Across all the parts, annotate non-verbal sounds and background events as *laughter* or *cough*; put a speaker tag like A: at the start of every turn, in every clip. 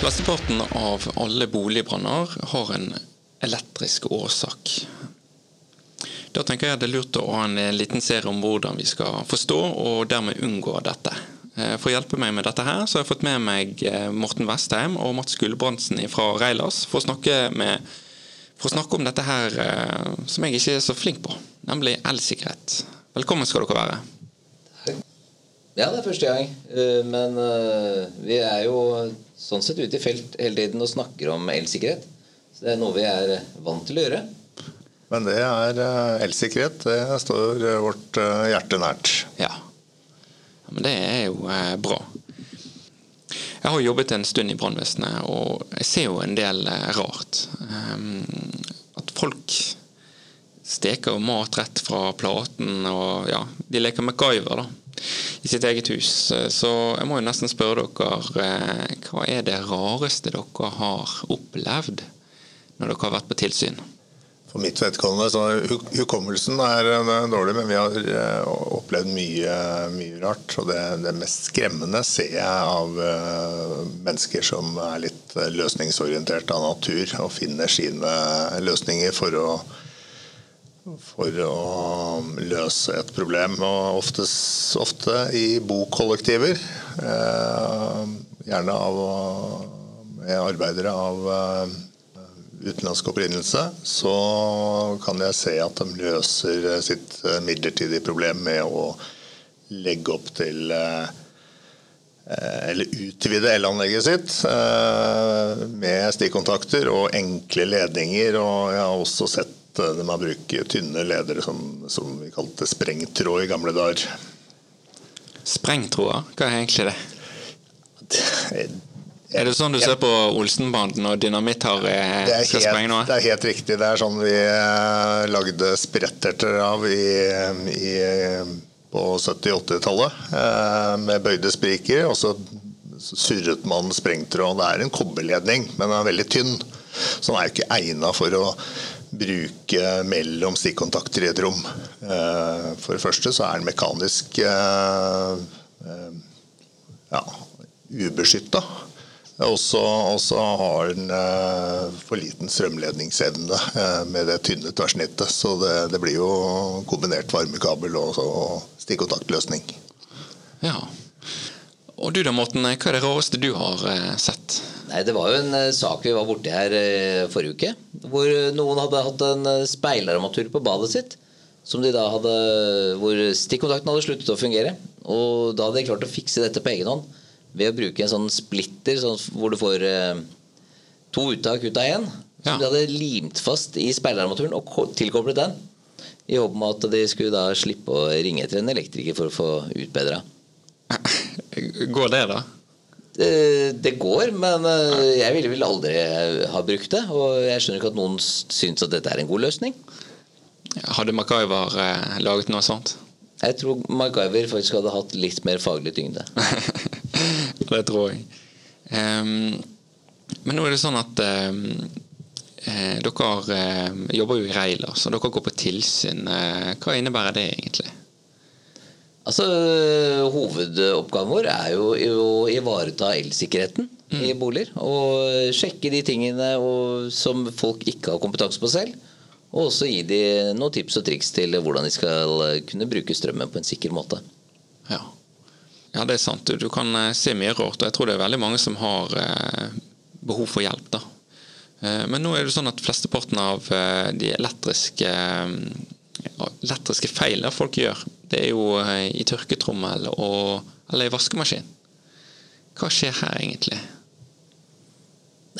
A: Flesteparten av alle boligbranner har en elektrisk årsak. Da tenker jeg det er lurt å ha en liten serie om hvordan vi skal forstå og dermed unngå dette. Eh, for å hjelpe meg med dette her, så har jeg fått med meg eh, Morten Vestheim og Mats Gulbrandsen fra Reilas for å, snakke med, for å snakke om dette her eh, som jeg ikke er så flink på, nemlig elsikkerhet. Velkommen skal dere være.
B: Ja, det er første gang. Men vi er jo sånn sett ute i felt hele tiden og snakker om elsikkerhet. Så det er noe vi er vant til å gjøre.
C: Men det er elsikkerhet. Det står vårt hjerte nært.
A: Ja. Men det er jo eh, bra. Jeg har jobbet en stund i brannvesenet, og jeg ser jo en del eh, rart. At folk steker mat rett fra platen, og ja, de leker MacGyver da, i sitt eget hus. Så jeg må jo nesten spørre dere, eh, hva er det rareste dere har opplevd når dere har vært på tilsyn?
C: For mitt vedkommende så Hukommelsen er, er dårlig, men vi har eh, opplevd mye, mye rart. Og det, det, mest skremmende ser jeg av mennesker som er litt løsningsorientert av natur og finner sine løsninger for å, for å løse et problem. Og oftest, ofte i bokollektiver. Uh, gjerne av med arbeidere av uh, utenlandsk opprinnelse, så kan jeg se at de løser sitt eh, midlertidige problem med å legge opp til eh, eller utvide elanlegget sitt eh, med stikkontakter og enkle ledninger. Og jeg har også sett dem har brukt tynne ledere som, som vi kalte sprengtråd i gamle dager.
A: Sprengtråder? Hva er egentlig det? det er det sånn du ser på Olsenbanden og dynamitt har eh, skal sprenge noe?
C: Det er helt riktig. Det er sånn vi eh, lagde spretterter av i, i, på 70-80-tallet. Eh, med bøyde spriker. Og så surret man sprengtråd. Det er en kobberledning, men den er veldig tynn. Så den er ikke egna for å bruke mellom stikkontakter i et rom. For det første så er den mekanisk ja, ubeskytta. Og så har den eh, for liten strømledningsevne eh, med det tynne tverrsnittet. Så det, det blir jo kombinert varmekabel og stikkontaktløsning.
A: Ja. Og du da, Morten. Hva er det rareste du har eh, sett?
B: Nei, Det var jo en sak vi var borti her forrige uke. Hvor noen hadde hatt en speilarmatur på badet sitt. Som de da hadde, hvor stikkontakten hadde sluttet å fungere. Og da hadde de klart å fikse dette på egen hånd ved å bruke en sånn splitter sånn hvor du får eh, to uttak ut av én. Ja. Som de hadde limt fast i speilarmaturen og tilkoblet den. I håp om at de skulle da slippe å ringe etter en elektriker for å få utbedra.
A: Går det, da?
B: Det, går, men eh, jeg ville vel aldri ha brukt det. Og jeg skjønner ikke at noen syns at dette er en god løsning.
A: Hadde MacGyver eh, laget noe sånt?
B: Jeg tror MacGyver faktisk hadde hatt litt mer faglig tyngde. *laughs*
A: det tror jeg. Um, men nå er det sånn at um, dere um, jobber jo i Reilers, så dere går på tilsyn. Hva innebærer det egentlig?
B: Altså, Hovedoppgaven vår er jo å ivareta elsikkerheten mm. i boliger. Og sjekke de tingene og, som folk ikke har kompetanse på selv. Og også gi de noen tips og triks til hvordan de skal kunne bruke strømmen på en sikker måte.
A: Ja. Ja, det er sant. Du kan eh, se mye rart. Og jeg tror det er veldig mange som har eh, behov for hjelp. da. Eh, men nå er det sånn at flesteparten av de elektriske, elektriske feilene folk gjør, det er jo i tørketrommel og, eller i vaskemaskin. Hva skjer her egentlig?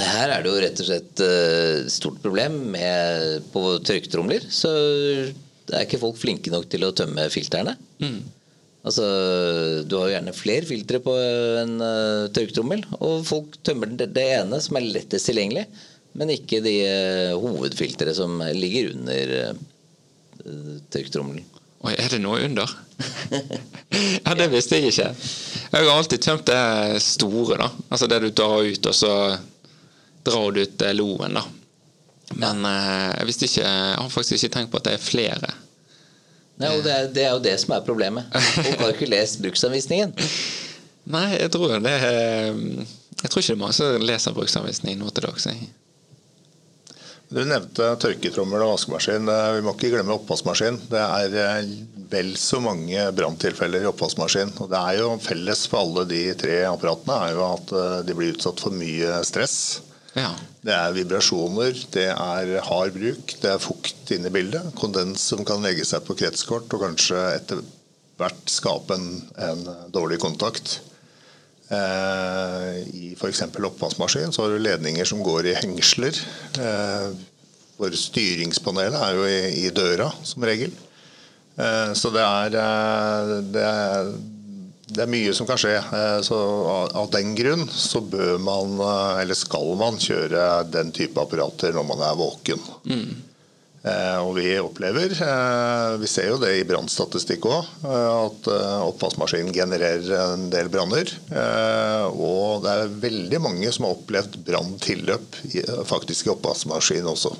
B: Her er det jo rett og slett et stort problem med, på tørketromler. Så Det er ikke folk flinke nok til å tømme filtrene. Altså, Du har jo gjerne flere filtre på en uh, tørketrommel, og folk tømmer det, det ene som er lettest tilgjengelig, men ikke de uh, hovedfiltre som ligger under uh, tørketrommelen.
A: Oi, er det noe under? *laughs* ja, det visste jeg ikke. Jeg har alltid tømt det store, da. Altså det du tar ut, og så drar du ut loen, da. Men jeg visste ikke Jeg har faktisk ikke tenkt på at det er flere.
B: Nei, og det er, det er, jo det som er problemet. Folk har ikke lest bruksanvisningen. *laughs*
A: Nei, jeg tror det er Jeg tror ikke det er mange som leser bruksanvisningen nå til dags.
C: Du nevnte tørketrommel og vaskemaskin. Vi må ikke glemme oppvaskmaskin. Det er vel så mange branntilfeller i oppvaskmaskin. Og det er jo felles for alle de tre apparatene er jo at de blir utsatt for mye stress.
A: Ja.
C: Det er vibrasjoner, det er hard bruk, det er fukt inne i bildet. Kondens som kan legge seg på kretskort og kanskje etter hvert skape en, en dårlig kontakt. Eh, I f.eks. oppvaskmaskin så har du ledninger som går i hengsler. Eh, for styringspanelet er jo i, i døra, som regel. Eh, så det er, det er det er mye som kan skje. Så av den grunn så bør man, eller skal man, kjøre den type apparater når man er våken. Mm. Og vi opplever, vi ser jo det i brannstatistikk òg, at oppvaskmaskinen genererer en del branner. Og det er veldig mange som har opplevd branntilløp faktisk i oppvaskmaskinen også.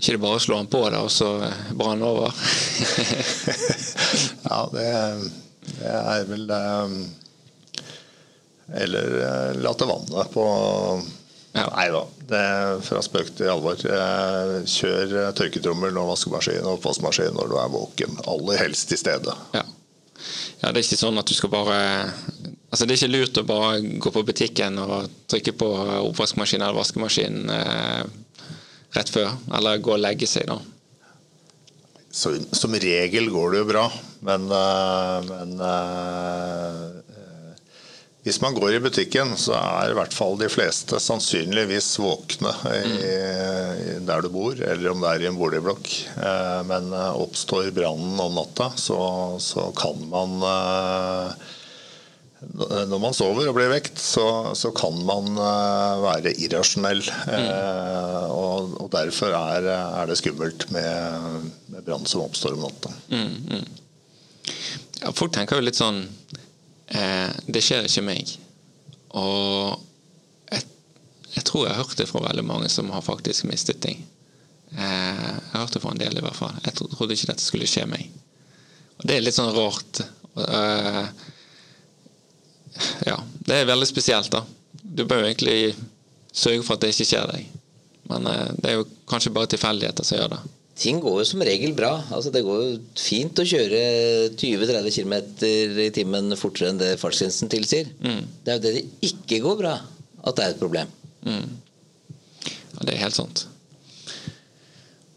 A: Ikke det bare å slå den på da, og så brann over? *laughs*
C: ja, det det er vel Eller late vannet på ja. Nei da. Det fra spøk til alvor. Kjør tørketrommel og vaskemaskin og oppvaskmaskin når du er våken. Aller helst til stede.
A: Ja. ja. det er ikke sånn at du skal bare Altså Det er ikke lurt å bare gå på butikken og trykke på oppvaskmaskin eller vaskemaskin eh, rett før, eller gå og legge seg, da.
C: Så, som regel går det jo bra, men, men hvis man går i butikken, så er i hvert fall de fleste sannsynligvis våkne i, der du bor, eller om det er i en boligblokk. Men oppstår brannen om natta, så, så kan man når man sover og blir vekt, så, så kan man være irrasjonell. Mm. og, og, derfor er, er, det skummelt med, med brann som oppstår om natta. Mm, mm.
A: ja, folk tenker jo litt sånn eh, Det skjer ikke meg. Og jeg, jeg, tror jeg har hørt det fra veldig mange som har faktisk mistet ting. Eh, jeg har hørt det fra en del, i hvert fall. Jeg trodde ikke dette skulle skje meg. Og det er litt sånn rart. Uh, ja, det er veldig spesielt, da. Du bør jo egentlig sørge for at det ikke skjer deg. Men eh, det er jo kanskje bare tilfeldigheter som gjør det.
B: Ting går jo som regel bra. Altså, det går jo fint å kjøre 20-30 km i timen fortere enn det fartsgrensen tilsier. Mm. Det er jo det det ikke går bra, at det er et problem. Mm.
A: Ja, det er helt sant.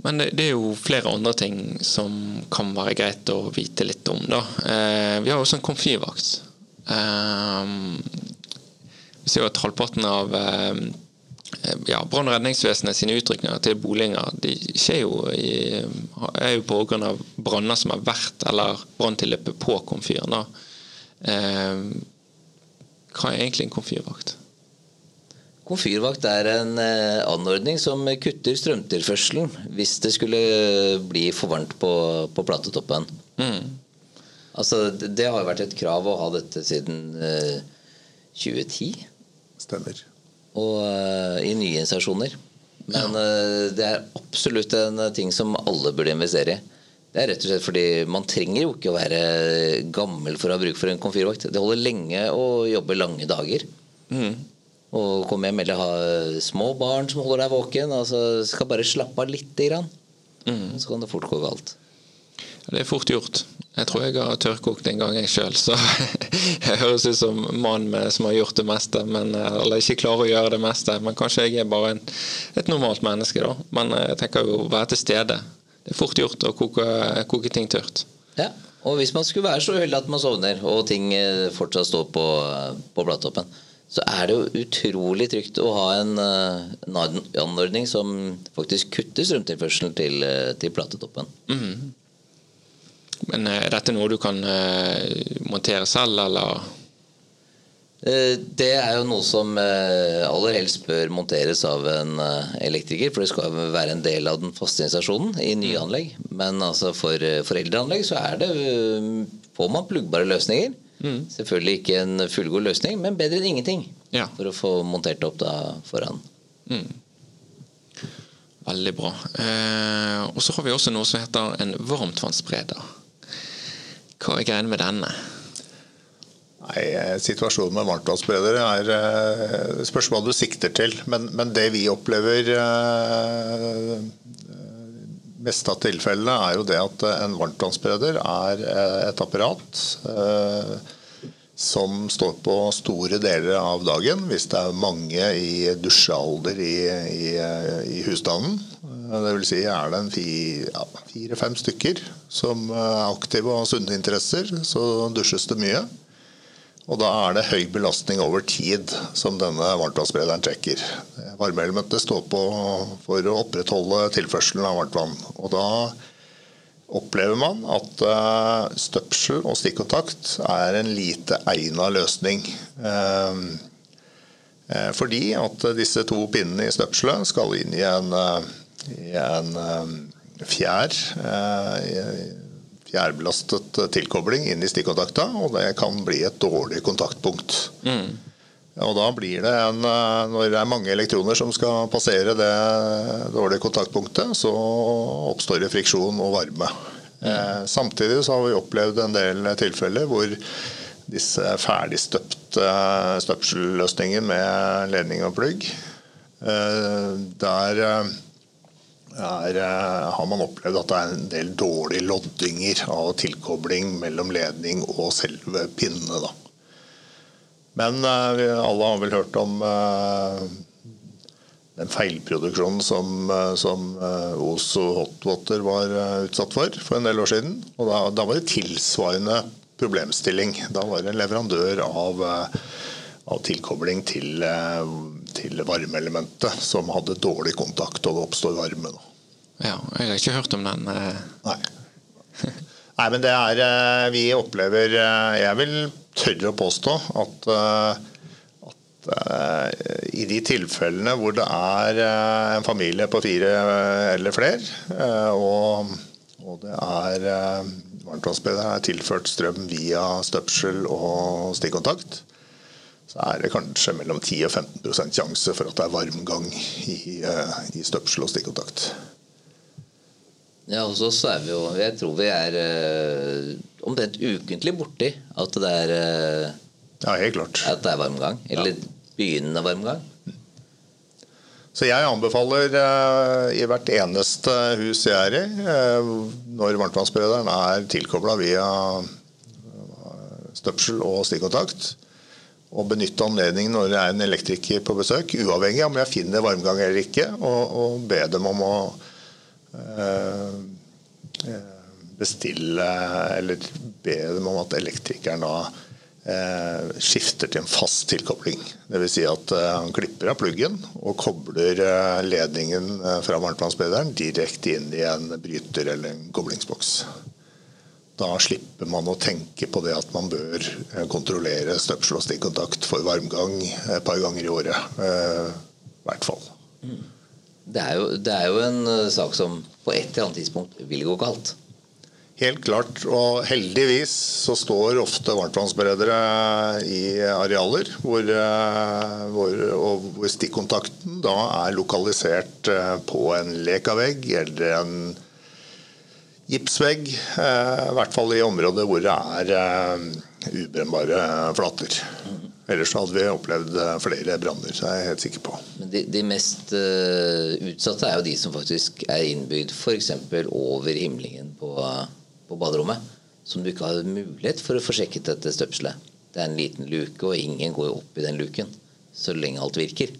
A: Men det, det, er jo flere andre ting som kan være greit å vite litt om. da. Eh, vi har også en komfyrvakt. Eh, vi ser jo at halvparten av um, ja, brann- og redningsvesenet sine utrykninger til boliger de skjer jo i, er jo på grunn av branner som har vært, eller branntilløpet på komfyren. Eh, hva er egentlig en komfyrvakt?
B: Komfyrvakt er en eh, anordning som kutter strømtilførselen hvis det skulle bli for varmt på, på platetoppen. Mm. Altså, det har jo vært et krav å ha dette siden eh, 2010.
C: Stemmer.
B: Og uh, i nye initiasjoner, Men uh, det er absolutt en ting som alle burde investere i. Det er rett og slett fordi man trenger jo ikke å være gammel for å ha bruk for en komfyrvakt. Det holder lenge å jobbe lange dager. Mm. Og komme hjem eller ha små barn som holder deg våken. Altså, skal bare slappe av lite grann. Mm. Så kan det fort gå galt.
A: Det er fort gjort. Jeg tror jeg har tørrkokt en gang, jeg sjøl. Så *laughs* jeg høres ut som mann som har gjort det meste, men, eh, eller ikke klarer å gjøre det meste. Men kanskje jeg er bare en, et normalt menneske, da. Men eh, jeg tenker jo å være til stede. Det er fort gjort å koke, koke ting tørt.
B: Ja, og hvis man skulle være så uheldig at man sovner, og ting eh, fortsatt står på, på bladtoppen, så er det jo utrolig trygt å ha en, en anordning som faktisk kutter strømtilførselen til, til platetoppen. Mm.
A: Men eh, er dette noe du kan eh, montere selv, eller?
B: Eh, Det er jo noe som aller helst bør monteres av en elektriker, for det skal være en del av den faste installasjonen i nye anlegg. Men altså for, for eldre anlegg så er det, får man pluggbare løsninger. Selvfølgelig ikke en fullgod løsning, men bedre enn ingenting.
A: Ja.
B: For å få montert opp da foran.
A: Veldig bra. Eh, og så har vi også noe som heter en varmtvannsspreder. Hva er greien med denne?
C: Nei, eh, Situasjonen med varmtvannsspredere er eh, spørs hva du sikter til. Men, men det vi opplever eh, mest av tilfellene, er jo det at en varmtvannsspreder er eh, et apparat eh, som står på store deler av dagen hvis det er mange i dusjealder i, i, i husstanden. Det vil si er det en fi- ja, fire-fem stykker som er aktive og har sunne interesser, så dusjes det mye. Og da er det høy belastning over tid som denne varmtvannssprederen trekker. Varmeelementet står på for å opprettholde tilførselen av varmtvann. Og da opplever man at eh, støpsel og stikkontakt er en lite egnet løsning. Eh, eh, Fordi at disse to pinnene i støpselet skal inn i en, eh, i en eh, fjær, eh, fjærbelastet tilkobling inn i stikkontakta, og det kan bli et dårlig kontaktpunkt. Og da blir det en, eh, Når det er mange elektroner som skal passere det dårlige kontaktpunktet, så oppstår det friksjon og varme. Eh, samtidig så har vi opplevd en del tilfeller hvor disse ferdigstøpte støpselløsninger med ledning og plugg eh, Der er, eh, har man opplevd at det er en del dårlige loddinger av tilkobling mellom ledning og selve pinnene. Da. Men eh, vi alle har vel hørt om eh, den feilproduksjonen som, som eh, Ozo Hotwater var utsatt for for en del år siden. Og da, da var det tilsvarende problemstilling. Da var det en leverandør av, av tilkobling til, til varmeelementet som hadde dårlig kontakt, og det oppstår varme. Da.
A: Ja, jeg har ikke hørt om den. eh.
C: Nei. *laughs* Nei, men det er eh, Vi opplever eh, Jeg vil tørre å påstå at, at i de tilfellene hvor det er en familie på fire eller flere, og, og det er varmtvannsbedet er tilført strøm via støpsel og stikkontakt, så er det kanskje mellom 10 og 15% sjanse for at det er varmgang i, i støpsel og stikkontakt.
B: Ja, hos oss er vi jo Jeg tror vi er eh, omtrent ukentlig borti at det er, eh,
C: Ja, helt klart.
B: at det er varmgang. Eller begynnende varmgang.
C: Så jeg anbefaler eh, i hvert eneste hus jeg er i, eh, når varmtvannsberederen er tilkobla via eh, støpsel og stikkontakt, å benytte anledningen når det er en elektriker på besøk, uavhengig av om jeg finner varmgang eller ikke, og, og be dem om å bestille Eller be dem om at elektrikeren da eh, skifter til en fast tilkobling. Dvs. Si at eh, han klipper av pluggen og kobler eh, ledningen eh, fra varmtvannsberederen direkte inn i en bryter eller en koblingsboks. Da slipper man å tenke på det at man bør eh, kontrollere støpsel og stikkontakt for varmgang et par ganger i året. eh, I hvert fall.
B: Det er, jo, det er jo en eh, sak som på et eller annet tidspunkt vil gå galt.
C: Helt klart, og heldigvis så står ofte varmtvannsberedere i arealer hvor, eh, hvor, hvor stikkontakten da er lokalisert eh, på en lekavegg eller en gipsvegg. I hvert fall i områder hvor det er ubrennbare flater. Ellers hadde vi opplevd eh, flere branner, så er jeg helt sikker på.
B: De, de mest eh, utsatte er jo de som faktisk er innbygd f.eks. over himlingen på, på baderommet. Som du ikke har mulighet for å få sjekket dette støpselet. Det er en liten luke, og ingen går opp i den luken så lenge alt virker.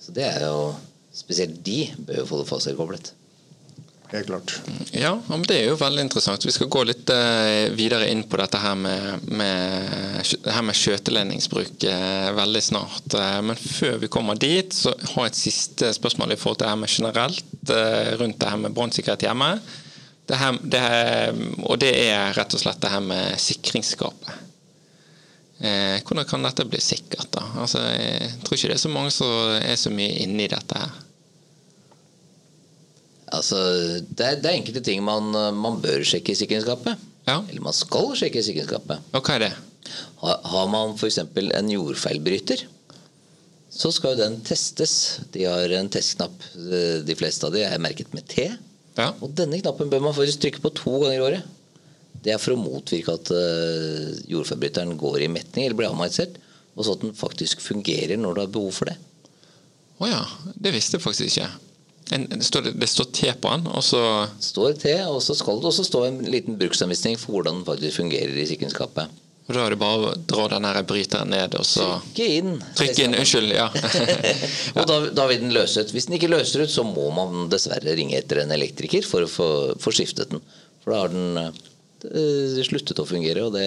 B: Så det er jo Spesielt de bør jo få det fastselkoblet.
C: Helt klart.
A: Ja, men det er jo veldig interessant. Vi skal gå litt eh, videre inn på dette her med, med, her med skjøteledningsbruk eh, veldig snart. Eh, men før vi kommer dit, så har jeg et siste spørsmål i forhold til det her med generelt rundt det her med brannsikkerhet hjemme. Det her, det her, og det er rett og slett det her med sikringsskapet. Hvordan kan dette bli sikkert, da? Altså, jeg tror ikke det er så mange som er så mye inne i dette her.
B: Altså, det er, det er enkelte ting man, man bør sjekke i sikringsskapet.
A: Ja.
B: Eller man skal sjekke i sikringsskapet.
A: Og hva er det?
B: Har, har man f.eks. en jordfeilbryter, så skal jo den testes. De har en testknapp. De fleste av de er merket med T.
A: Ja.
B: Og denne knappen bør man faktisk trykke på to ganger i året. Det er for å motvirke at uh, jordfeilbryteren går i metning eller blir avmagnetizert, og så at den faktisk fungerer når du har behov for det.
A: Å ja. Det visste jeg faktisk ikke. En, det, står, det står T på den, og så
B: Står T, og så skal det også stå en liten bruksanvisning for hvordan den faktisk fungerer i sikringsskapet.
A: og Da er det bare å dra den her bryteren ned, og så
B: Trykke inn.
A: Trykke inn. Unnskyld. Ja. *laughs*
B: Og da, da vil den løse ut. Hvis den ikke løser ut, så må man dessverre ringe etter en elektriker for å få, få skiftet den. For da har den eh, sluttet å fungere, og det,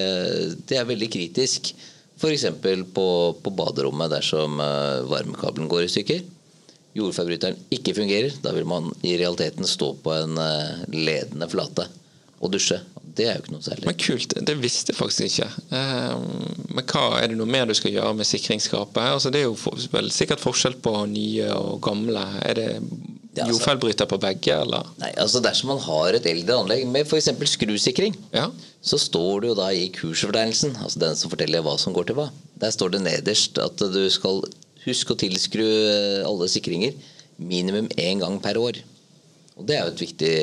B: det er veldig kritisk. F.eks. På, på baderommet dersom eh, varmekabelen går i stykker. Jordfeilbryteren ikke fungerer, da vil man i realiteten stå på en eh, ledende flate og dusje. Det er jo ikke noe særlig.
A: Men kult. Det visste jeg faktisk ikke. Eh, Men hva er det noe mer du skal gjøre med sikringsskapet? Altså, det er jo for, vel sikkert forskjell på nye og gamle. Er det
B: Ja, altså-
A: jordfeilbryter på begge, eller?
B: Nei, altså Dersom man har et eldre anlegg med f.eks. skrusikring,
A: Ja.
B: så står det jo da i kursfortegnelsen, altså den som forteller hva som går til hva, der står det nederst at du skal huske å tilskru eh, alle sikringer minimum én gang per år. Og det er jo et viktig,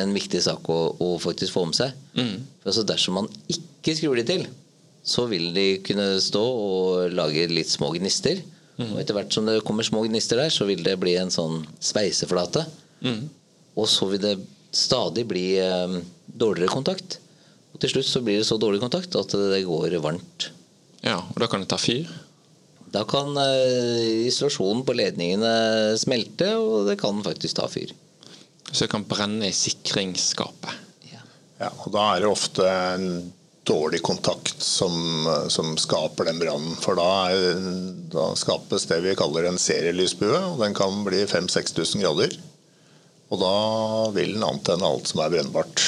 B: en viktig sak å, å faktisk få med seg. For altså Dersom man ikke skrur de til, så vil de kunne stå og lage litt små gnister. Og etter hvert som det kommer små gnister der, så vil det bli en sånn sveiseflate. Og så vil det stadig bli eh, dårligere kontakt. Og til slutt så blir det så dårlig kontakt at det går varmt.
A: ja. Og da kan det ta fyr?
B: Da kan eh, isolasjonen på ledningene smelte, og det kan faktisk ta fyr.
A: Så det kan brenne i sikringsskapet.
C: Ja, og da er det ofte en dårlig kontakt som, som skaper den brannen. For da, er, da skapes det vi kaller en serielysbue, og den kan bli 5000-6000 grader. Og da vil den antenne alt som er brennbart.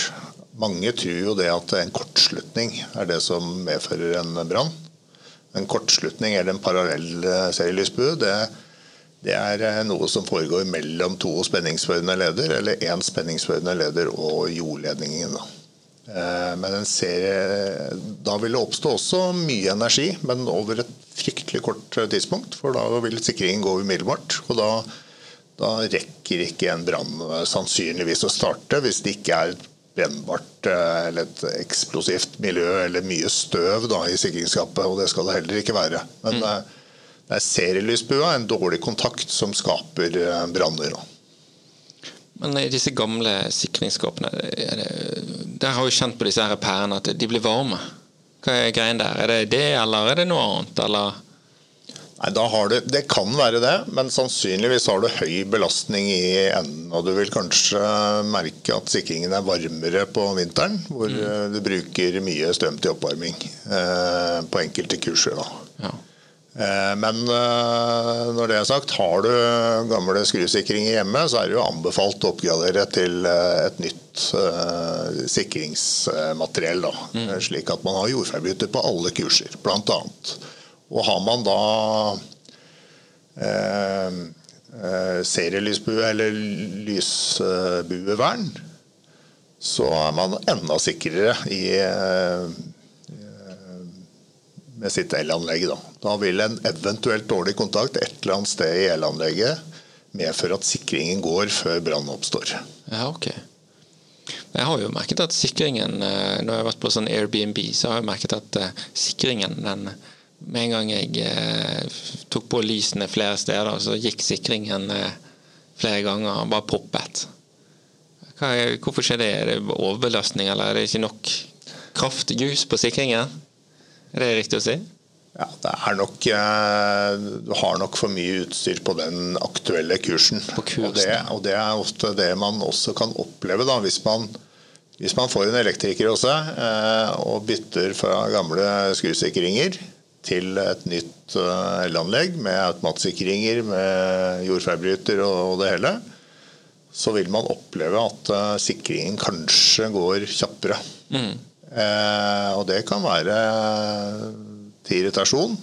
C: Mange tror jo det at en kortslutning er det som medfører en brann. En kortslutning eller en parallell eh, serielysbue, det, det er eh, noe som foregår mellom to spenningsførende leder, eller én spenningsførende leder og jordledningen. Da. Eh, Men en serie, da vil det oppstå også mye energi, men over et fryktelig kort tidspunkt. For da vil sikringen gå umiddelbart. Og da, da rekker ikke en brann sannsynligvis å starte hvis det ikke er et brennbart eh, eller et eksplosivt miljø eller mye støv da, i sikringsskapet. Og det skal det heller ikke være. Men mm. det er serielysbua, en dårlig kontakt, som skaper eh, branner.
A: Men i disse gamle sikringsskapene, er der har vi kjent på disse her pærene at de blir varme. Hva er greien der? Er det det, eller er det noe annet? Eller?
C: Nei, da har du, Det kan være det, men sannsynligvis har du høy belastning i enden. Og du vil kanskje merke at sikringen er varmere på vinteren, hvor mm. du bruker mye strøm til oppvarming eh, på enkelte kurser.
A: Ja.
C: Eh, Men eh, når det er sagt, har du gamle skrusikringer hjemme, så er det jo anbefalt å oppgradere til eh, et nytt eh, sikringsmateriell. Da. mm. Slik at man har jordfeilbryter på alle kurser, bl.a. Og har man da eh, eh, serielysbue eller lysbuevern, så er man enda sikrere i eh, med sitt elanlegg. Da. da vil en eventuelt dårlig kontakt et eller annet sted i elanlegget medføre at sikringen går før brannen oppstår.
A: ja, ok. Jeg har jo merket at sikringen eh, Når jeg har vært på sånn Airbnb, så har jeg merket at sikringen den, Med en gang jeg eh, tok på lysene flere steder, så gikk sikringen eh, flere ganger. og Bare poppet. Hva hvorfor skjer det? Er det overbelastning, eller er det ikke nok kraftjus på sikringen? Er det riktig å si?
C: Ja, det er nok, eh, Du har nok for mye utstyr på den aktuelle kursen.
A: På kursen,
C: og, det, og det er ofte det man også kan oppleve da, hvis man, hvis man får en elektriker også eh, og bytter fra gamle skrusikringer til et nytt eh, elanlegg med automatsikringer, med jordfeilbryter og, det hele. så vil man oppleve at eh, sikringen kanskje går kjappere. Eh, og det kan være til irritasjon.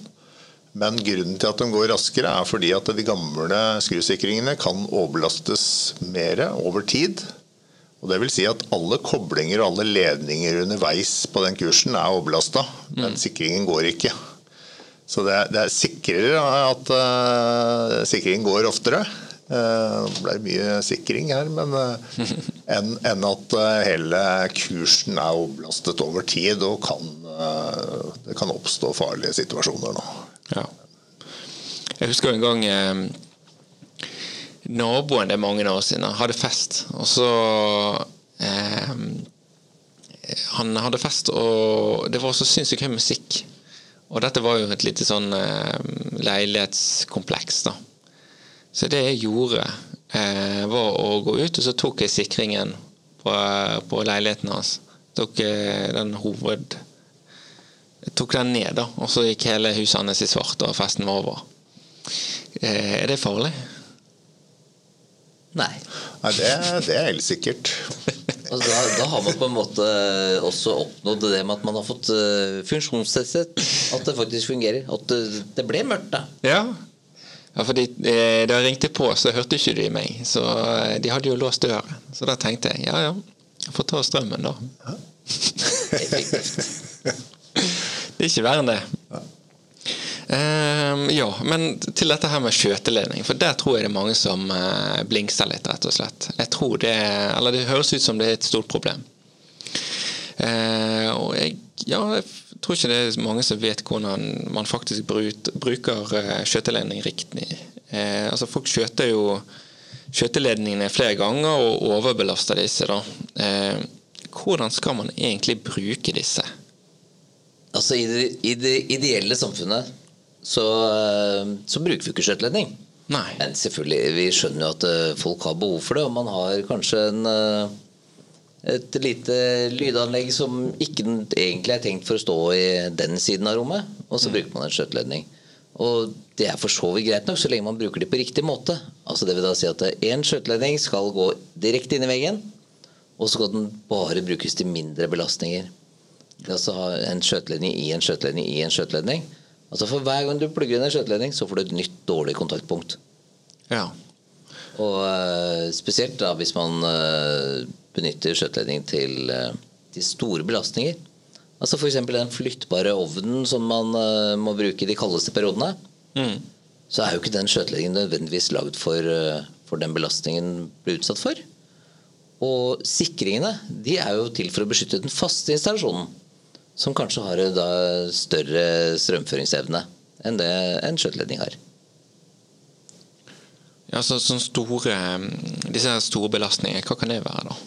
C: Men grunnen til at de går raskere, er fordi at de gamle skrusikringene kan overbelastes mer over tid. Og det vil si at alle koblinger og alle ledninger underveis på den kursen er overbelasta, men sikringen går ikke. Så det det er sikrere at uh, sikringen går oftere. Uh, det ble mye sikring her, men uh, enn en at hele kursen er oblastet over tid og kan, det kan oppstå farlige situasjoner nå.
A: Ja. Jeg husker en gang eh, naboen det er mange år siden hadde fest, og så eh, Han hadde fest, og det var så sinnssykt høy musikk. Og dette var jo et lite sånn eh, leilighetskompleks, da. Så det jeg gjorde, eh, var å gå ut, og så tok jeg sikringen på, på leiligheten hans. Tok eh, den hoved... Jeg tok den ned, da, og så gikk hele huset hans i svart, og festen var over. Eh, er det farlig?
B: Nei.
C: Nei, det, det er helt sikkert. *laughs*
B: Altså, da, da har man på en måte også oppnådd det med at man har fått uh, funksjonstestet at det faktisk fungerer. At det, det ble mørkt, da.
A: Ja. ja fordi eh, Da jeg ringte på, så hørte ikke de meg. Så eh, de hadde jo låst døren. Så da tenkte jeg ja ja, jeg får ta strømmen, da.
B: Effektivt. *laughs*
A: Det er ikke verre enn det. Ehm, ja, men til dette her med skjøteledning, for der tror jeg det er mange som uh, blingser litt, rett og slett. Jeg tror det, eller det høres ut som det er et stort problem. Uh, og jeg, ja, jeg tror ikke det er mange som vet hvordan man faktisk bruker uh, skjøteledning riktig. Uh, altså Folk skjøter jo skjøteledningene flere ganger og overbelaster disse. da. hvordan skal man egentlig bruke disse?
B: Altså, i det, I det ideelle samfunnet så, eh, så bruker vi ikke skjøteledning.
A: Nei.
B: Men selvfølgelig, vi skjønner jo at eh, folk har behov for det, og man har kanskje en, eh, et lite lydanlegg som ikke egentlig er tenkt for å stå i den siden av rommet, og så bruker man en skjøteledning. Og det er for så vidt greit nok, så lenge man bruker det på riktig måte. Altså det vil da si at Én skjøteledning skal gå direkte inn i veggen, og så skal den bare brukes til mindre belastninger. Altså en skjøteledning i en skjøteledning i en skjøteledning. Altså For hver gang du plugger inn en skjøteledning, så får du et nytt dårlig kontaktpunkt.
A: Ja.
B: Og uh, spesielt da hvis man uh, benytter skjøteledning til, uh, til, store belastninger. Altså F.eks. den flyttbare ovnen som man må bruke i de kaldeste periodene. Mm. Så er jo ikke den skjøteledningen nødvendigvis lagd for, for den belastningen den blir utsatt for. Og sikringene de er jo til for å beskytte den faste installasjonen som kanskje har da større strømføringsevne enn det en skjøteledning har.
A: Ja, så, sånn store, mm, Disse store belastningene, hva kan det være, da?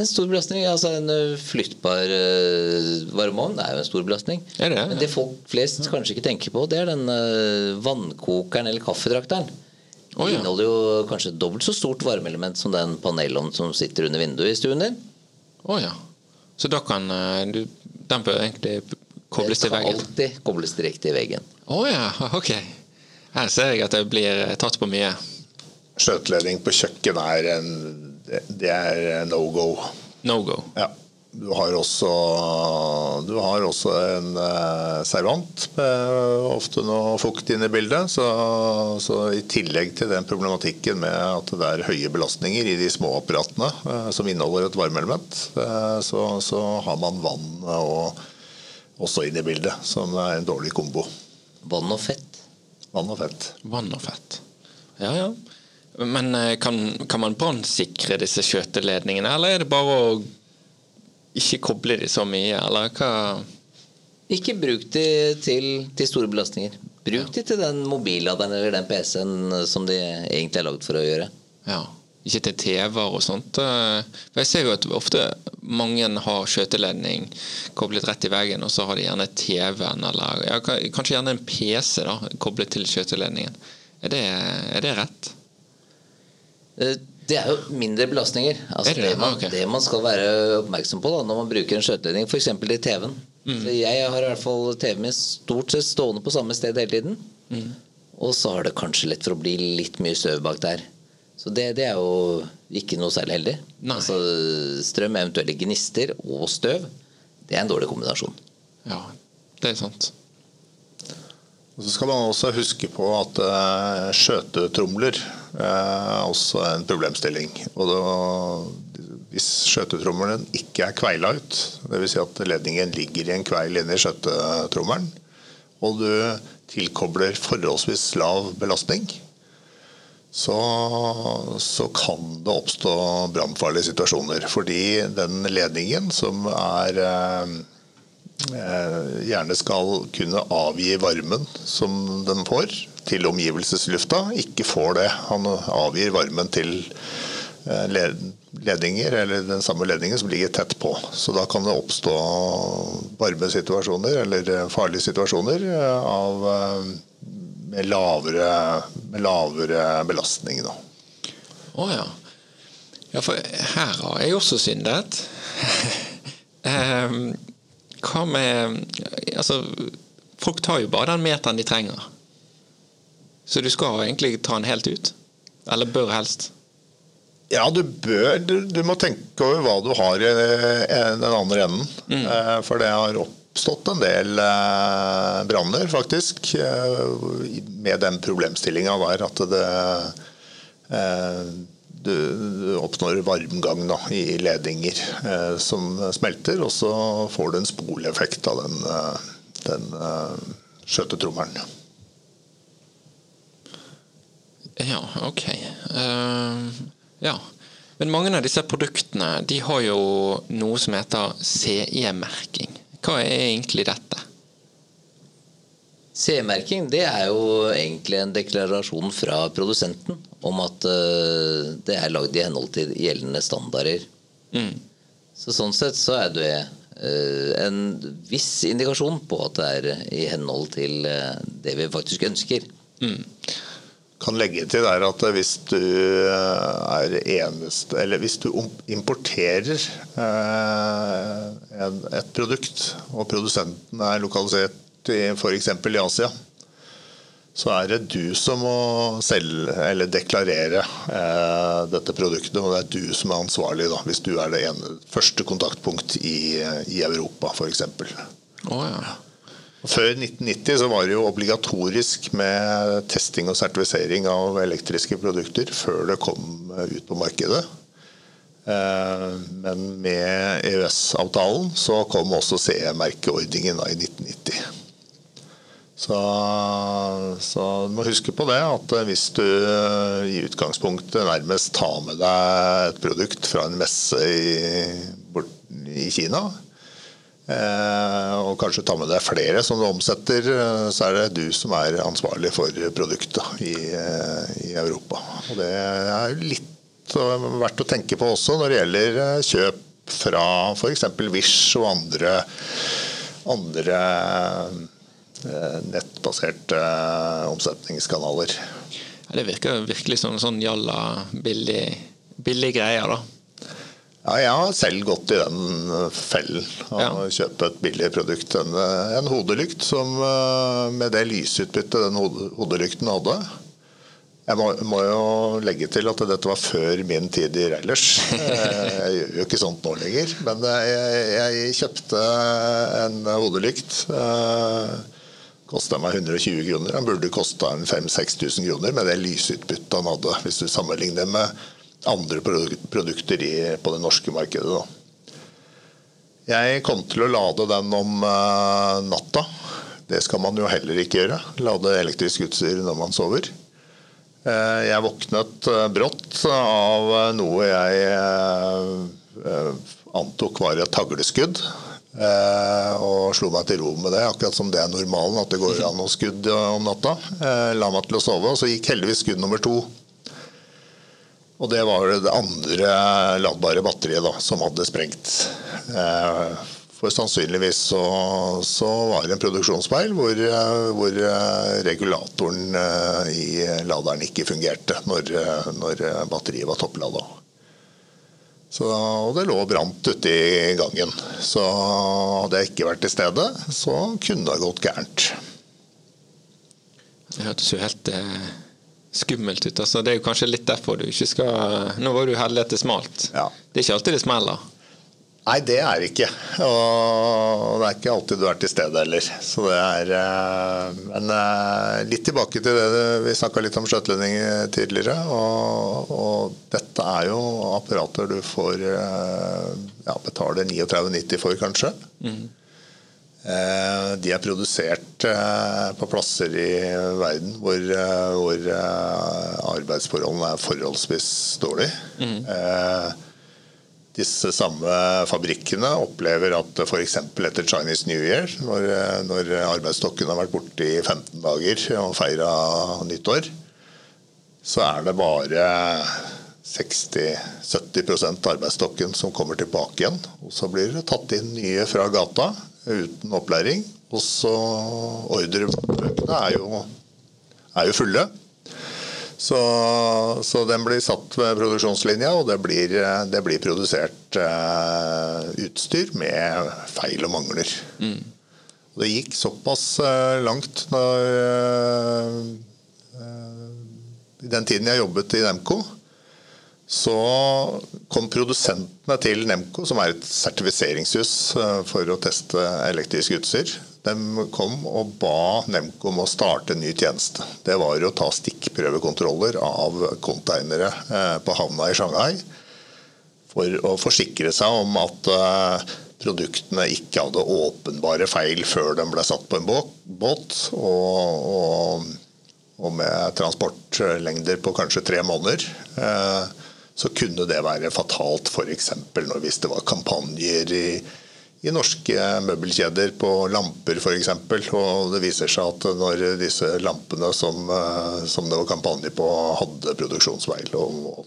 B: En stor belastning, altså En eh, flyttbar uh, varmeovn er jo en stor belastning.
A: Er det?
B: Men det folk flest kanskje ikke tenker på, det er den vannkokeren eller kaffedrakteren. Den oh, ja. inneholder jo kanskje dobbelt så stort varmeelement som den panelovnen som sitter under vinduet i stuen din.
A: Oh, ja. Så da kan uh, du den bør egentlig kobles til veggen?
B: Den skal alltid kobles direkte i veggen.
A: Å oh, ja, ok. Her ser jeg at det blir tatt på mye.
C: Skjøteledning på kjøkken er en Det er no go.
A: No go.
C: Ja. Du har også, du har også en uh, servant med ofte noe fukt inne i bildet. Så, så, i tillegg til den problematikken med at det er høye belastninger i de små apparatene uh, som inneholder et varmeelement, uh, så, så, har man vann og, også inne i bildet, som er en dårlig kombo.
B: Vann og fett.
C: Vann og fett.
A: Vann og fett. Ja, ja. Men kan, kan man brannsikre disse skjøteledningene, eller er det bare å ikke koble de så mye, eller hva?
B: Ikke bruk de til, til store belastninger. Bruk ja. de til den mobilladeren eller den PC-en som de egentlig er lagd for å gjøre.
A: Ja, Ikke til TV-er og sånt. For Jeg ser jo at ofte mange har skjøteledning koblet rett i veggen, og så har de gjerne TV-en eller ja, kanskje gjerne en PC da, koblet til skjøteledningen. Er det, er det rett?
B: Eh, det er jo mindre belastninger. Altså det, det, man, okay. det, man, skal være oppmerksom på da, når man bruker en skjøteledning, f.eks. i TV-en. Mm. Jeg har i hvert fall TV-en min stort sett stående på samme sted hele tiden. Mm. Og så har det kanskje lett for å bli litt mye støv bak der. Så det, det er jo ikke noe særlig heldig.
A: Nei.
B: Altså, strøm, eventuelle gnister og støv, det er en dårlig kombinasjon.
A: Ja, det er sant.
C: Og Så skal man også huske på at uh, skjøtetromler eh, er også en problemstilling. Og da, hvis skjøtetrommelen ikke er kveila ut, dvs. Si at ledningen ligger i en kveil inni skjøtetrommelen, og du tilkobler forholdsvis lav belastning, så, så kan det oppstå brannfarlige situasjoner. Fordi den ledningen som er eh, Eh, gjerne skal kunne avgi varmen som den får til omgivelseslufta, ikke får det. Han avgir varmen til eh, ledninger, eller den samme ledningen som ligger tett på. Så da kan det oppstå varme situasjoner, eller farlige situasjoner, eh, av, med, lavere, med lavere belastning. Å
A: oh, ja. ja. For her har jeg også syndet. um, *laughs* hva med Altså, folk tar jo bare den meteren de trenger. Så du skal egentlig ta den helt ut? Eller bør helst?
C: Ja, du bør. Du, du må tenke over hva du har i den andre enden. Mm. Eh, for det har oppstått en del eh, branner, faktisk, eh, med den problemstillinga der at det du, oppnår varmgang da, i ledninger som smelter, og så får du en spoleffekt av den, den skjøtetrommelen.
A: Ja, ok. Uh, ja. Men mange av disse produktene de har jo noe som heter CE-merking. Hva er egentlig dette?
B: CE-merking det er jo egentlig en deklarasjon fra produsenten om at uh, det er lagd i henhold til gjeldende standarder. Mm. Så Sånn sett så er det uh, en viss indikasjon på at det er i henhold til uh, det vi faktisk ønsker. Mm.
C: Kan legge til der at hvis du er eneste Eller hvis du importerer et produkt, og produsenten er lokalisert f.eks. i Asia, så er det du som må selge eller deklarere eh, dette produktet. Og det er du som er ansvarlig, da, hvis du er det ene, første kontaktpunkt i, i Europa f.eks.
A: Oh, ja.
C: Før 1990 så var det jo obligatorisk med testing og sertifisering av elektriske produkter før det kom ut på markedet. Eh, men med EØS-avtalen så kom også CE-merkeordningen i 1990. Så, så, du må huske på det at hvis du i utgangspunktet nærmest tar med deg et produkt fra en messe i, bort, i Kina, og kanskje ta med deg flere som du omsetter, så er det du som er ansvarlig for produktet i, eh, i Europa. Og det er litt verdt å tenke på også når det gjelder eh, kjøp fra f.eks. Wish og andre, andre Eh, nettbaserte eh, omsetningskanaler.
A: Ja, det virker virkelig som en sånn jalla billig, billig greier, da.
C: Ja, jeg har selv gått i den fellen å ja. kjøpe et billig produkt. En, en, hodelykt som eh, med det lysutbyttet den hodelykten hadde Jeg må, må, jo legge til at dette var før min tid i Reilers. Jeg gjør jo ikke sånt nå lenger. Men jeg, jeg kjøpte en hodelykt kosta meg 120 kroner. Den burde kosta 5000-6000 kroner med det lysutbyttet han hadde, hvis du sammenligner med andre produkter i, på det norske markedet. Da. Jeg kom til å lade den om uh, natta. Det skal man jo heller ikke gjøre. Lade elektrisk utstyr når man sover. Uh, jeg våknet uh, brått av noe jeg antok var et hagleskudd. Og slo meg til ro med det, akkurat som det er normalen at det går an å skudd om natta. La meg til å sove, og så gikk heldigvis skudd nummer to. Og det var det andre ladbare batteriet da, som hadde sprengt. Eh, for sannsynligvis så, så var det en produksjonsfeil hvor, hvor, regulatoren i laderen ikke fungerte når, når batteriet var topplada. Så, og det lå brant ute i gangen. Så hadde jeg ikke vært til stede, så kunne det gått gærent.
A: Det hørtes jo helt eh, skummelt ut. Altså, det er jo kanskje litt derfor du ikke skal Nå var du heldig at det smalt.
C: Ja.
A: Det er ikke alltid det smeller.
C: Nei, det er det ikke. Og det er ikke alltid du er til stede heller. Så det er eh, Men eh, litt tilbake til det vi snakka litt om skjøtelending tidligere. Og, og, dette er jo apparater du får eh, ja, betale 39,90 for, kanskje. Mm. De er produsert på plasser i verden hvor, hvor arbeidsforholdene er forholdsvis dårlige. Mm disse samme fabrikkene opplever at f.eks. etter Chinese New Year, når, når arbeidsstokken har vært borte i 15 dager og feira nyttår, så er det bare 60-70 av arbeidsstokken som kommer tilbake igjen. Og så blir det tatt inn nye fra gata uten opplæring. Og så ordrebøkene er jo, er jo fulle. Så, så, den blir satt ved produksjonslinja, og det blir, det blir produsert uh, utstyr med feil og mangler. Mm. Det gikk såpass uh, langt når uh, I den tiden jeg jobbet i Nemco, så kom produsentene til Nemco, som er et sertifiseringshus for å teste elektrisk utstyr, de kom og ba Nemco om å starte en ny tjeneste. Det var å ta stikkprøvekontroller av konteinere eh, på havna i Shanghai. For å forsikre seg om at eh, produktene ikke hadde åpenbare feil før de ble satt på en båt. Og, og, og med transportlengder på kanskje tre måneder. Så kunne det være fatalt f.eks. hvis det var kampanjer i i norske møbelkjeder på lamper f.eks. Og det viser seg at når disse lampene som, eh, som det var kampanje på, hadde produksjonsfeil, og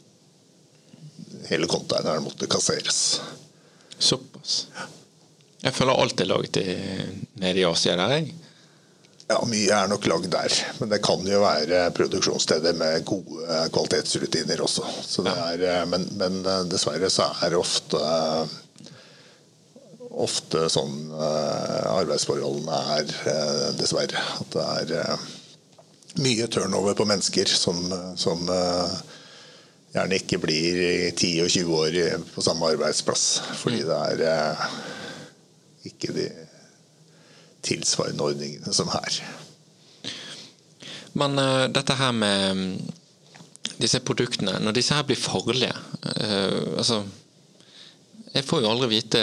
C: hele containeren måtte kasseres.
A: Såpass. Jeg føler alt er laget nede i Asia der, jeg.
C: Ja, mye er nok lagd der. Men det kan jo være produksjonssteder med gode kvalitetsrutiner også. Er, eh, men, men, eh, dessverre så er det ofte ofte sånn eh, arbeidsforholdene er, eh, dessverre. At det er eh, mye turnover på mennesker som, som gjerne ikke blir i 10 og 20 år på samme arbeidsplass. Fordi mm. det er ikke de tilsvarende ordningene som her.
A: Men uh, dette her med um, disse produktene, når disse her blir farlige uh, altså jeg får jo aldri vite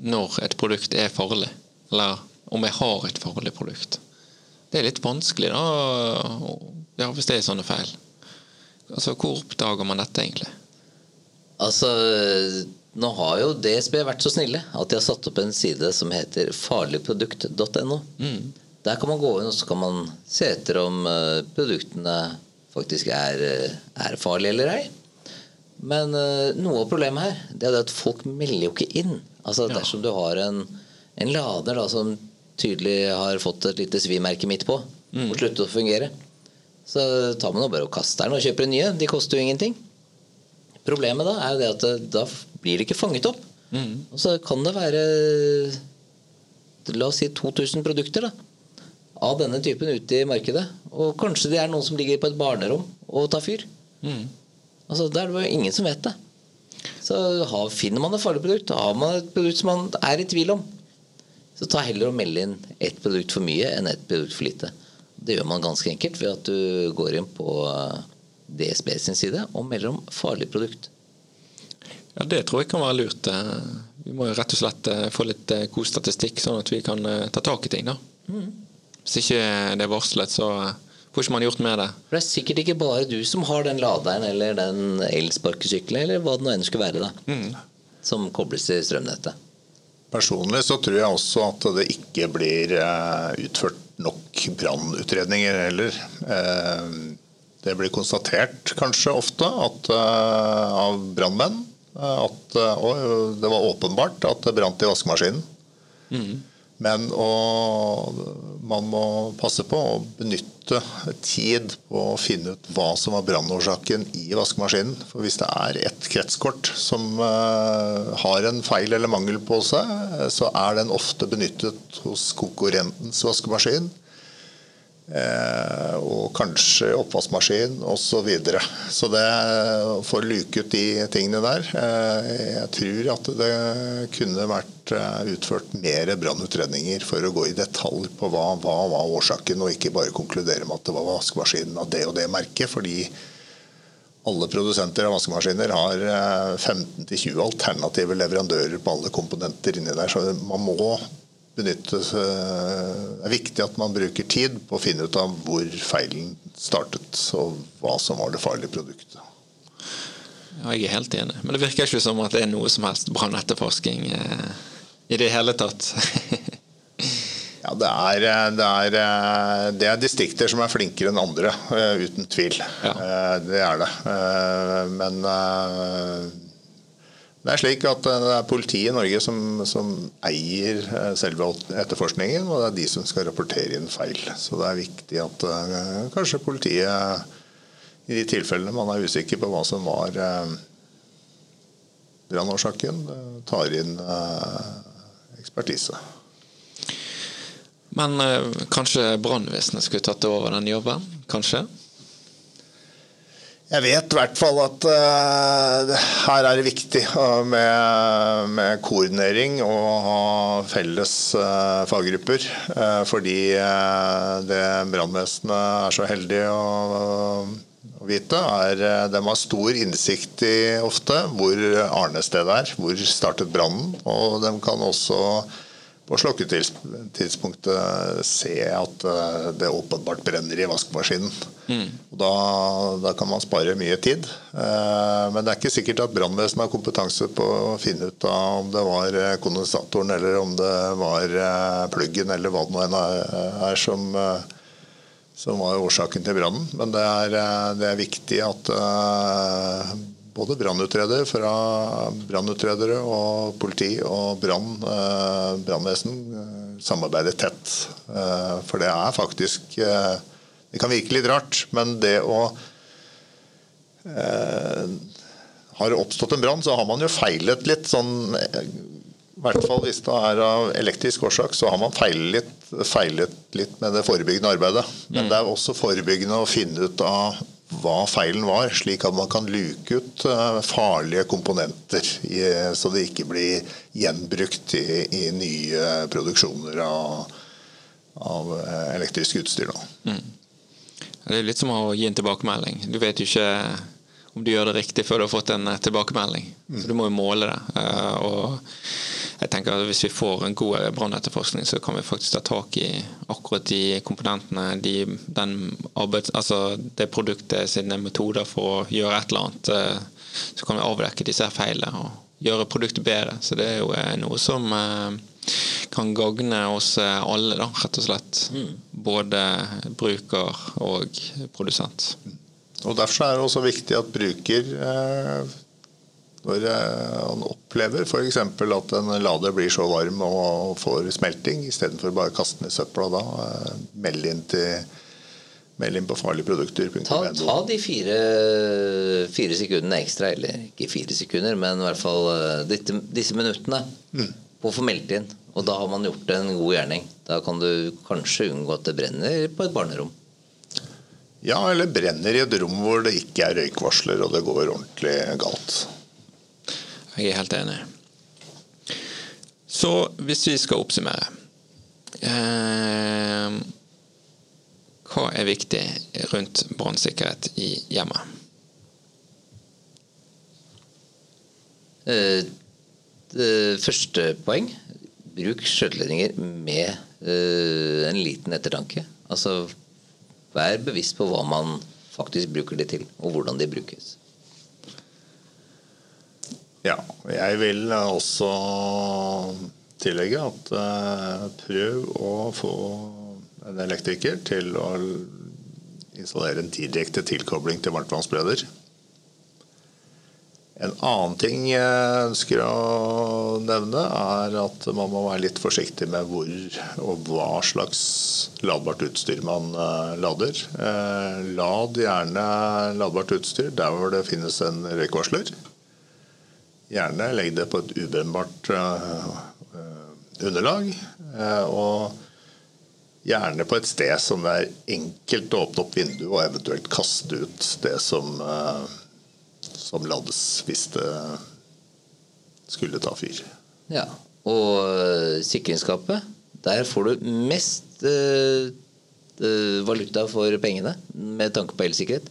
A: når et produkt er farlig, eller om jeg har et farlig produkt. Det er litt vanskelig, da, ja, hvis det er sånne feil. Altså, Hvor oppdager man dette, egentlig?
B: Altså, nå har jo DSB vært så snille at de har satt opp en side som heter farligprodukt.no. Mm. Der kan man gå inn og så kan man se etter om eh, produktene faktisk er, eh, er farlige eller ei. Men uh, noe av problemet her det er at folk melder jo ikke inn. Altså. Dersom du har en, en lader da, som tydelig har fått et lite svimerke midt på mm. og slutter å fungere, så tar man jo bare og kaster den og kjøper en nye. De koster jo ingenting. Problemet da er jo det at eh, da blir ikke fanget opp. Mm. Og så kan det være La oss si 2000 produkter da av denne typen ute i markedet. Og kanskje det er noen som ligger på et barnerom og tar fyr. Mm. Altså, det er det ingen som vet det. Så finner man et farlig produkt, har man et produkt som man er i tvil om, så ta heller og meld inn ett produkt for mye enn ett produkt for lite. Det gjør man ganske enkelt ved at du går inn på eh, DSB sin side og melder om farlig produkt.
A: Ja, Det tror jeg kan være lurt. Eh, vi må jo rett og slett eh, få litt god statistikk, sånn at vi kan ta tak i ting. da. Mm. Hvis ikke det er varslet, så får ikke man gjort med det.
B: For Det er sikkert ikke bare du som har den laderen eller den elsparkesykkelen eller hva det nå enn skulle være, da, mm. som kobles til strømnettet.
C: Personlig så tror jeg også at det ikke blir utført nok brannutredninger heller. Det blir konstatert kanskje ofte at, av brannmenn at det var åpenbart at det brant i vaskemaskinen. Mm. Men og, man må passe på å benytte tid på å finne ut hva som var brannårsaken i vaskemaskinen. For hvis det er et kretskort som uh, har en feil eller mangel på seg, så er den ofte benyttet hos konkurrentens vaskemaskin. Eh, og kanskje oppvaskmaskin osv. Så, videre. så det får luke ut de tingene der eh, Jeg tror at det kunne vært eh, utført mer brannutredninger for å gå i detalj på hva var årsaken, og ikke bare konkludere med at det var vaskemaskinen av det og det merket. fordi alle produsenter av vaskemaskiner har 15-20 alternative leverandører på alle komponenter inni der. Så man må benyttes eh, Det er viktig at man bruker tid på å finne ut av hvor feilen startet, og hva som var det farlige produktet.
A: Ja, jeg er helt enig. Men det virker ikke som at det er noe som helst brannetterforsking eh, i det hele tatt. *laughs*
C: ja, det er, eh, det, er, eh, det er, distrikter som er flinkere enn andre, uten tvil. Ja. Det er det. Men det er slik at eh, det er politiet i Norge som, som, eier eh, selve etterforskningen, og det er de som skal rapportere inn feil. Så det er viktig at uh, kanskje politiet i de tilfellene man er usikker på hva som var brannårsaken, tar inn ekspertise.
A: Men kanskje brannvesenet skulle tatt over den jobben? Kanskje?
C: Jeg vet i hvert fall at uh, her er det viktig uh, med, med, koordinering og ha felles uh, faggrupper. fordi det brannvesenet er så heldig å, å vite, er de har stor innsikt i ofte hvor arnestedet er, hvor startet brannen. Og de kan også på slukketidspunktet se at eh, det åpenbart brenner i vaskemaskinen. Mm. Da, da, kan man spare mye tid. Eh, men det er ikke sikkert at brannvesenet har kompetanse på å finne ut av om det var eh, kondensatoren eller om det var pluggen eller hva det nå enn er som, som var årsaken til brannen. Men det er, det er viktig at både brannutredere fra brannutredere og politi og brann, eh, brannvesen eh, samarbeider tett. Eh, for det er faktisk Det kan virke litt rart, men det å Har det oppstått en brann, så har man jo feilet litt sånn i hvert fall hvis det er av elektrisk årsak, så har man feilet feilet litt med det forebyggende arbeidet. Men mm. det er også forebyggende å finne ut av hva feilen var, slik at man kan luke ut eh, farlige komponenter, så det ikke blir gjenbrukt i, i nye produksjoner av, av eh, elektrisk utstyr. Mm.
A: Det er litt som å gi en tilbakemelding. Du vet jo ikke om du gjør det riktig før du har fått en eh, tilbakemelding. Mm. Så du må jo måle det. Og jeg tenker at Hvis vi får en god brannetterforskning, så kan vi faktisk ta tak i akkurat de komponentene, de, arbeids, altså det produktet sine metoder for å gjøre et eller annet. Eh, så kan vi avdekke disse feilene og gjøre produktet bedre. Så det er jo eh, noe som eh, kan gagne oss alle, da, rett og slett. Mm. Både bruker og produsent.
C: Og Derfor er det også viktig at bruker når han opplever f.eks. at en lader blir så varm og får smelting, istedenfor bare å kaste den i søpla da, eh, meld inn, meld inn på farlige produkter.
B: Ta, ta, de fire, fire, sekundene ekstra, eller ikke fire sekunder, men i hvert fall eh, disse, disse minuttene mm. på å få meldt inn. Og da har man gjort en god gjerning. Da kan du kanskje unngå at det brenner på et barnerom.
C: Ja, eller brenner i et rom hvor det ikke er røykvarsler og det går ordentlig galt.
A: Jeg er helt enig. Så hvis vi skal oppsummere eh, Hva er viktig rundt brannsikkerhet i hjemmet?
B: Eh, første poeng bruk skjøteledninger med eh, en liten ettertanke. Altså vær bevisst på hva man faktisk bruker det til, og hvordan de brukes.
C: Ja, jeg vil også tillegge at uh, prøv å få en elektriker til å installere en direkte tilkobling til varmtvannsbereder. En annen ting jeg ønsker å nevne, er at man må være litt forsiktig med hvor og hva slags ladbart utstyr man uh, lader. Uh, lad gjerne ladbart utstyr der hvor det finnes en røykvarsler. Gjerne legg det på et ubrennbart uh, underlag. Uh, og Gjerne på et sted som er enkelt å åpne opp vinduet og eventuelt kaste ut det som, eh, som lades hvis det skulle ta fyr.
B: Ja, Og sikringsskapet, der får du mest valuta for pengene med tanke på elsikkerhet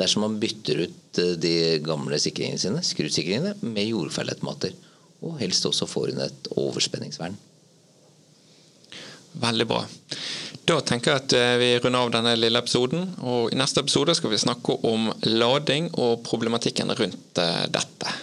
B: dersom man bytter ut øh, de gamle sikringene sine, skrusikringene, med jordfellautomater. Og helst også får inn et overspenningsvern.
A: Veldig bra. Da tenker jeg at eh, vi runder av denne lille episoden. og I neste episode skal vi snakke om lading og problematikken rundt eh, dette.